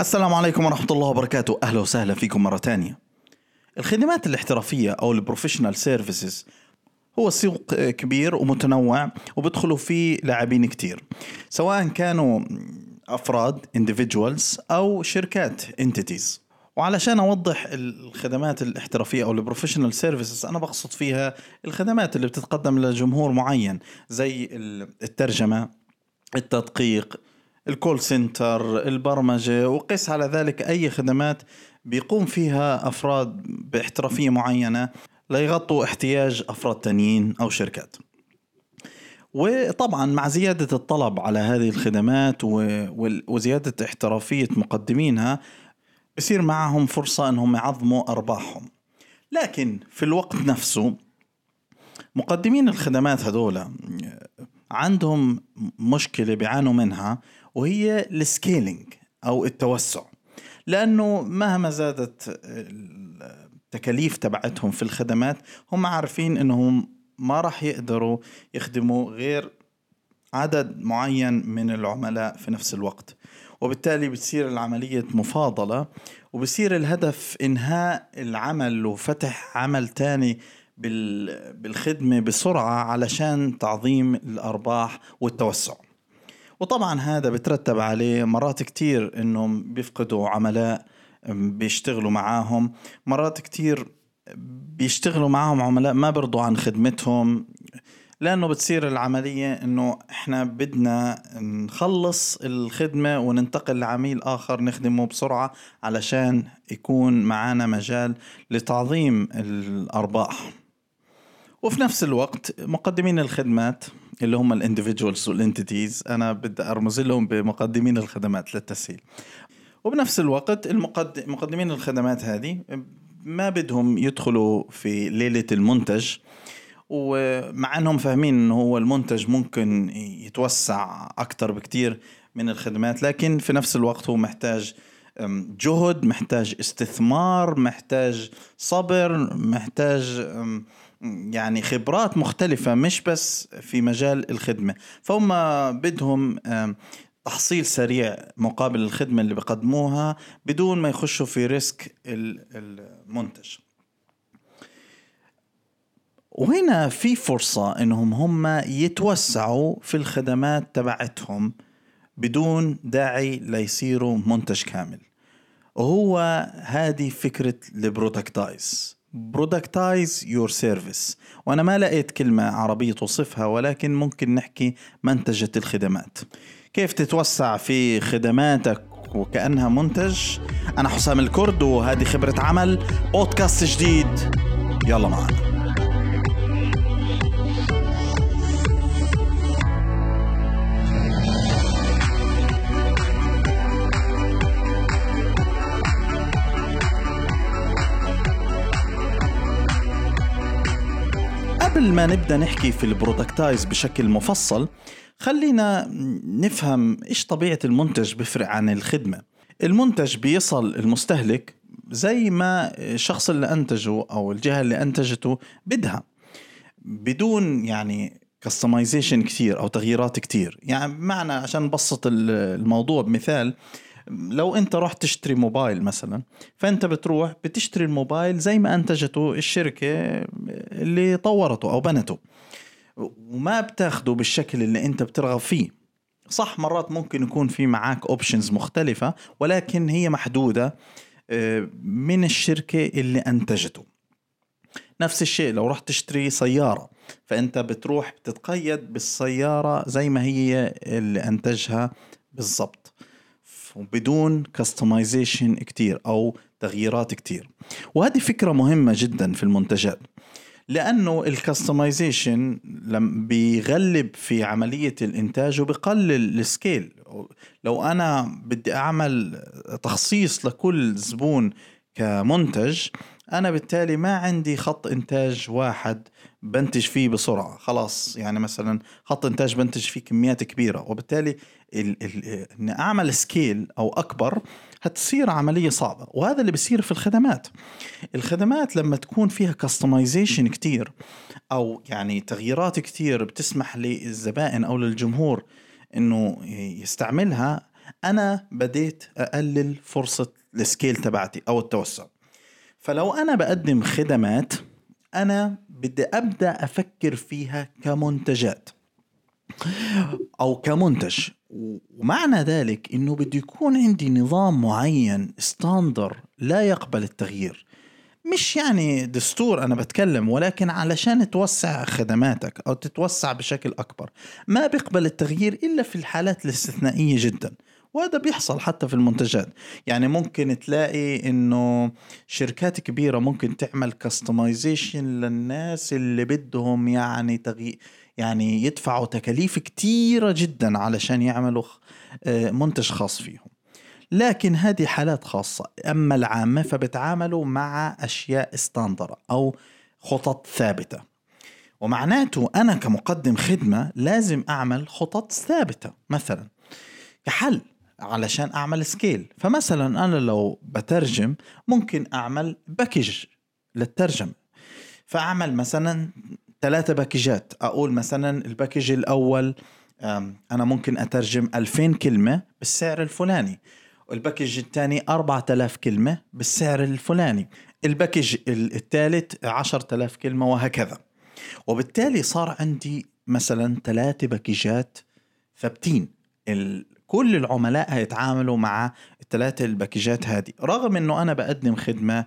السلام عليكم ورحمة الله وبركاته. أهلا وسهلا فيكم مرة تانية. الخدمات الاحترافية أو ال professional services هو سوق كبير ومتنوع وبدخلوا فيه لاعبين كتير. سواء كانوا أفراد individuals أو شركات entities. وعلشان أوضح الخدمات الاحترافية أو ال professional services أنا بقصد فيها الخدمات اللي بتتقدم لجمهور معين زي الترجمة التدقيق الكول سنتر البرمجة وقس على ذلك أي خدمات بيقوم فيها أفراد باحترافية معينة ليغطوا احتياج أفراد تانيين أو شركات. وطبعا مع زيادة الطلب على هذه الخدمات وزيادة احترافية مقدمينها بصير معهم فرصة أنهم يعظموا أرباحهم. لكن في الوقت نفسه مقدمين الخدمات هذول عندهم مشكلة بيعانوا منها وهي السكيلينج أو التوسع. لأنه مهما زادت التكاليف تبعتهم في الخدمات هم عارفين إنهم ما راح يقدروا يخدموا غير عدد معين من العملاء في نفس الوقت. وبالتالي بتصير العملية مفاضلة وبصير الهدف إنهاء العمل وفتح عمل تاني بالخدمة بسرعة علشان تعظيم الأرباح والتوسع. وطبعا هذا بترتب عليه مرات كتير إنهم بيفقدوا عملاء بيشتغلوا معاهم. مرات كتير بيشتغلوا معاهم عملاء ما برضوا عن خدمتهم لأنه بتصير العملية إنه إحنا بدنا نخلص الخدمة وننتقل لعميل آخر نخدمه بسرعة علشان يكون معنا مجال لتعظيم الأرباح. وفي نفس الوقت مقدمين الخدمات اللي هم ال individuals وال entities أنا بدي أرمز لهم بمقدمين الخدمات للتسهيل. وبنفس الوقت المقدم مقدمين الخدمات هذه ما بدهم يدخلوا في ليلة المنتج. ومع أنهم فاهمين إنه هو المنتج ممكن يتوسع أكثر بكثير من الخدمات لكن في نفس الوقت هو محتاج جهد محتاج استثمار محتاج صبر محتاج يعني خبرات مختلفة مش بس في مجال الخدمة. فهم بدهم تحصيل سريع مقابل الخدمة اللي بقدموها بدون ما يخشوا في ريسك المنتج. وهنا في فرصة إنهم هم يتوسعوا في الخدمات تبعتهم بدون داعي ليصيروا منتج كامل. وهو هذه فكرة ال productize productize your service وأنا ما لقيت كلمة عربية توصفها ولكن ممكن نحكي منتجة الخدمات. كيف تتوسع في خدماتك وكأنها منتج؟ أنا حسام الكرد وهذه خبرة عمل بودكاست جديد. يلا معنا. ما نبدأ نحكي في ال productize بشكل مفصل خلينا نفهم إيش طبيعة المنتج بيفرق عن الخدمة. المنتج بيصل المستهلك زي ما الشخص اللي أنتجه أو الجهة اللي أنتجته بدها بدون يعني customization كثير أو تغييرات كثير. يعني معنى عشان نبسط الموضوع بمثال لو انت رحت تشتري موبايل مثلا فانت بتروح بتشتري الموبايل زي ما أنتجته الشركة اللي طورته أو بنته. وما بتاخده بالشكل اللي انت بترغب فيه. صح مرات ممكن يكون في معاك options مختلفة ولكن هي محدودة آه، من الشركة اللي أنتجته. نفس الشيء لو رحت تشتري سيارة فانت بتروح بتتقيد بالسيارة زي ما هي اللي أنتجها بالضبط. وبدون customization كتير أو تغييرات كتير. وهذه فكرة مهمة جدا في المنتجات لأنه ال customization لم بيغلب في عملية الإنتاج وبقلل ال scale. لو أنا بدي أعمل تخصيص لكل زبون كمنتج أنا بالتالي ما عندي خط إنتاج واحد بنتج فيه بسرعة. خلاص يعني مثلا خط إنتاج بنتج فيه كميات كبيرة وبالتالي ال ال اني أعمل scale أو أكبر هتصير عملية صعبة وهذا اللي بيصير في الخدمات. الخدمات لما تكون فيها customization كتير أو يعني تغييرات كتير بتسمح للزبائن أو للجمهور إنه يستعملها أنا بديت أقلل فرصة ال scale تبعتي أو التوسع. فلو أنا بقدم خدمات أنا بدي أبدأ أفكر فيها كمنتجات أو كمنتج. ومعنى ذلك إنه بده يكون عندي نظام معين standard لا يقبل التغيير. مش يعني دستور أنا بتكلم ولكن علشان توسع خدماتك أو تتوسع بشكل أكبر. ما بيقبل التغيير إلا في الحالات الاستثنائية جدا. وهذا بيحصل حتى في المنتجات. يعني ممكن تلاقي إنه شركات كبيرة ممكن تعمل customization للناس اللي بدهم يعني تغيير يعني يدفعوا تكاليف كتيرة جدا علشان يعملوا آه، منتج خاص فيهم. لكن هذه حالات خاصة. أما العامة فبتعاملوا مع أشياء standard أو خطط ثابتة. ومعناته أنا كمقدم خدمة لازم أعمل خطط ثابتة. مثلا كحل. علشان أعمل scale فمثلا أنا لو بترجم ممكن أعمل package للترجمة. فأعمل مثلا ثلاثة باكجات أقول مثلا ال package الأول أنا ممكن أترجم 2000 كلمة بالسعر الفلاني. وال package الثاني 4000 كلمة بالسعر الفلاني. ال package الثالث 10000 كلمة وهكذا. وبالتالي صار عندي مثلا ثلاثة باكجات ثابتين. كل العملاء هيتعاملوا مع الثلاثة الباكجات هذه. رغم إنه أنا بقدم خدمة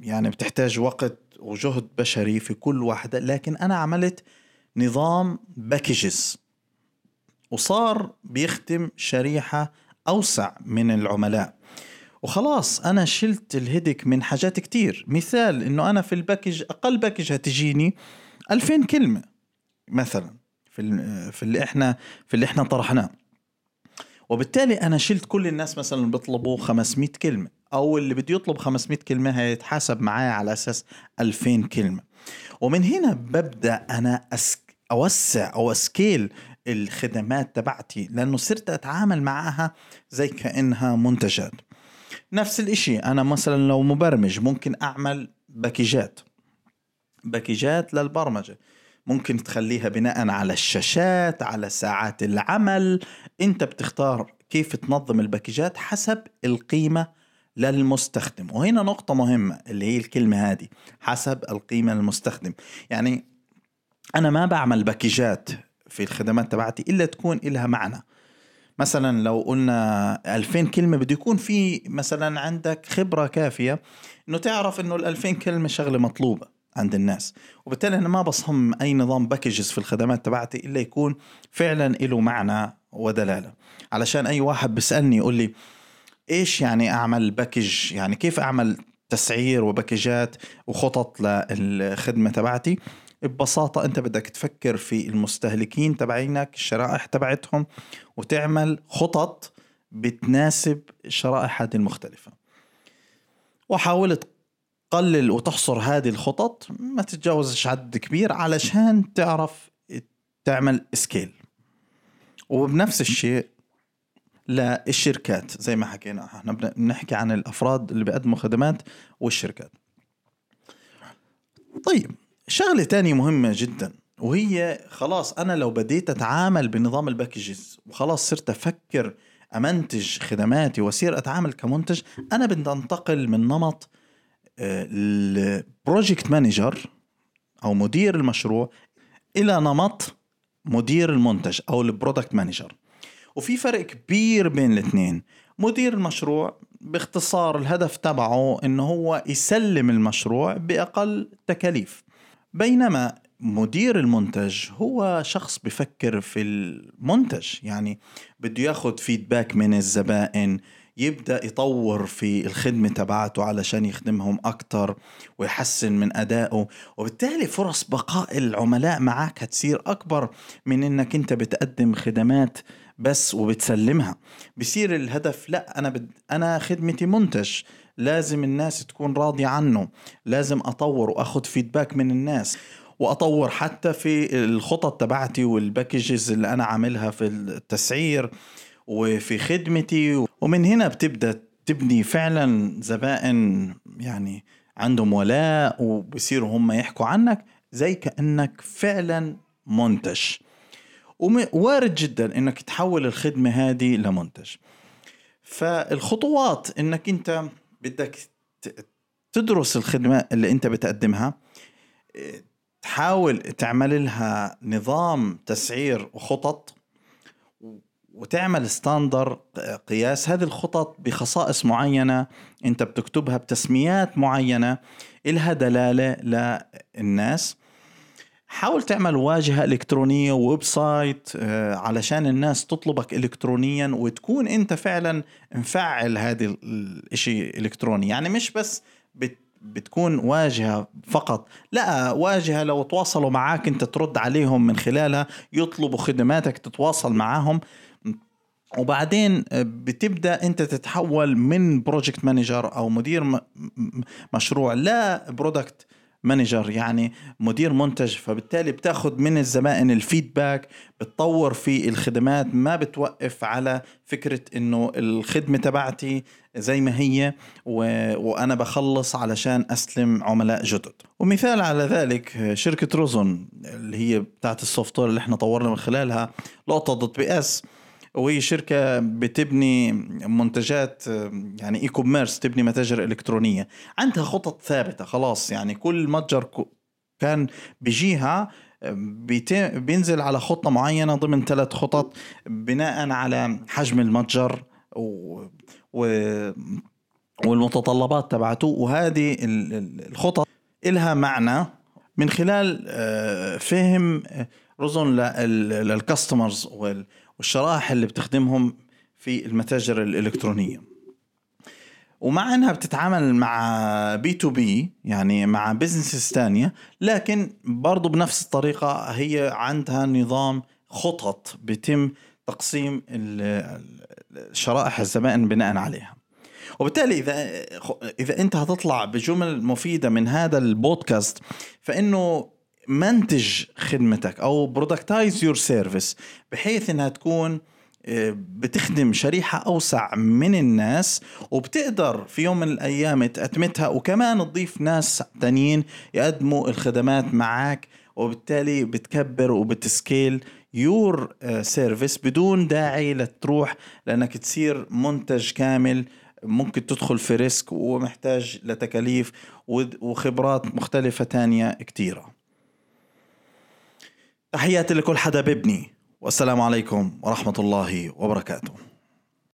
يعني بتحتاج وقت وجهد بشري في كل واحدة لكن أنا عملت نظام packages وصار بيخدم شريحة أوسع من العملاء. وخلاص أنا شلت ال headache من حاجات كتير. مثال إنه أنا في ال package أقل package هتجيني 2000 كلمة مثلا في في اللي إحنا في اللي إحنا طرحناه. وبالتالي أنا شلت كل الناس مثلا بيطلبوا 500 كلمة أو اللي بده يطلب 500 كلمة هيتحاسب معايا على أساس 2000 كلمة. ومن هنا ببدأ أنا أسك أوسع أو أسكيل الخدمات تبعتي لأنه صرت أتعامل معها زي كأنها منتجات. نفس الإشي أنا مثلا لو مبرمج ممكن أعمل باكيجات. باكيجات للبرمجة. ممكن تخليها بناء على الشاشات على ساعات العمل. أنت بتختار كيف تنظم الباكجات حسب القيمة للمستخدم. وهنا نقطة مهمة اللي هي الكلمة هذه حسب القيمة للمستخدم. يعني أنا ما بعمل باكجات في الخدمات تبعتي إلا تكون إلها معنى. مثلا لو قلنا 2000 كلمة بده يكون في مثلا عندك خبرة كافية إنه تعرف إنه ال 2000 كلمة شغلة مطلوبة. عند الناس. وبالتالي أنا ما بصمم أي نظام packages في الخدمات تبعتي إلا يكون فعلا له معنى ودلالة. علشان أي واحد بيسألني يقول لي إيش يعني أعمل package يعني كيف أعمل تسعير و packageات وخطط للخدمة تبعتي؟ ببساطة أنت بدك تفكر في المستهلكين تبعينك الشرائح تبعتهم وتعمل خطط بتناسب الشرائح هذه المختلفة. وحاولت تقلل وتحصر هذه الخطط ما تتجاوزش عدد كبير علشان تعرف تعمل scale وبنفس الشيء للشركات زي ما حكينا إحنا بنحكي عن الأفراد اللي بيقدموا خدمات والشركات. طيب شغلة تانية مهمة جدا وهي خلاص أنا لو بديت أتعامل بنظام ال packages وخلاص صرت أفكر أمنتج خدماتي واصير أتعامل كمنتج أنا بدي أنتقل من نمط ال project manager أو مدير المشروع إلى نمط مدير المنتج أو ال product manager. وفي فرق كبير بين الاثنين. مدير المشروع باختصار الهدف تبعه إنه هو يسلم المشروع بأقل تكاليف. بينما مدير المنتج هو شخص بفكر في المنتج يعني بده ياخذ feedback من الزبائن يبدأ يطور في الخدمة تبعته علشان يخدمهم أكثر ويحسن من أدائه. وبالتالي فرص بقاء العملاء معك هتصير أكبر من إنك أنت بتقدم خدمات بس وبتسلمها. بصير الهدف لا أنا بد... أنا خدمتي منتج لازم الناس تكون راضية عنه. لازم أطور وأخذ feedback من الناس. وأطور حتى في الخطط تبعتي وال packages اللي أنا عاملها في التسعير وفي خدمتي ومن هنا بتبدأ تبني فعلا زبائن يعني عندهم ولاء وبصيروا هم يحكوا عنك زي كأنك فعلا منتج. ووارد جدا إنك تحول الخدمة هذه لمنتج. فالخطوات إنك أنت بدك تدرس الخدمة اللي أنت بتقدمها تحاول تعمل لها نظام تسعير وخطط وتعمل standard قياس هذه الخطط بخصائص معينة. أنت بتكتبها بتسميات معينة. إلها دلالة للناس. حاول تعمل واجهة إلكترونية website آه، علشان الناس تطلبك إلكترونيا وتكون أنت فعلا مفعل هذه الشيء إلكتروني. يعني مش بس بت بتكون واجهة فقط. لا واجهة لو تواصلوا معاك أنت ترد عليهم من خلالها. يطلبوا خدماتك تتواصل معاهم. وبعدين بتبدأ أنت تتحول من project manager أو مدير مشروع ل product manager يعني مدير منتج. فبالتالي بتاخذ من الزبائن ال feedback بتطور في الخدمات ما بتوقف على فكرة إنه الخدمة تبعتي زي ما هي و... وأنا بخلص علشان أسلم عملاء جدد. ومثال على ذلك شركة روزون اللي هي بتاعت ال software اللي إحنا طورنا من خلالها لقطة dot ps وهي شركة بتبني منتجات يعني e-commerce تبني متاجر إلكترونية. عندها خطط ثابتة خلاص يعني كل متجر كان بيجيها بينزل على خطة معينة ضمن ثلاث خطط بناء على حجم المتجر و... و... والمتطلبات تبعته. وهذه الخطط إلها معنى. من خلال آه، فهم روزون لل customers والشرائح اللي بتخدمهم في المتاجر الإلكترونية. ومع إنها بتتعامل مع B2B يعني مع businesses ثانية لكن برضو بنفس الطريقة هي عندها نظام خطط بيتم تقسيم شرائح الزبائن بناء عليها. وبالتالي إذا إذا أنت هتطلع بجمل مفيدة من هذا البودكاست فإنه منتج خدمتك أو productize your service بحيث إنها تكون آه، بتخدم شريحة أوسع من الناس وبتقدر في يوم من الأيام تأتمتها وكمان تضيف ناس تانيين يقدموا الخدمات معك وبالتالي بتكبر وبت scale your service بدون داعي لتروح لأنك تصير منتج كامل. ممكن تدخل في risk ومحتاج لتكاليف وخبرات مختلفة تانية كتيرة. تحياتي لكل حدا ببني والسلام عليكم ورحمة الله وبركاته.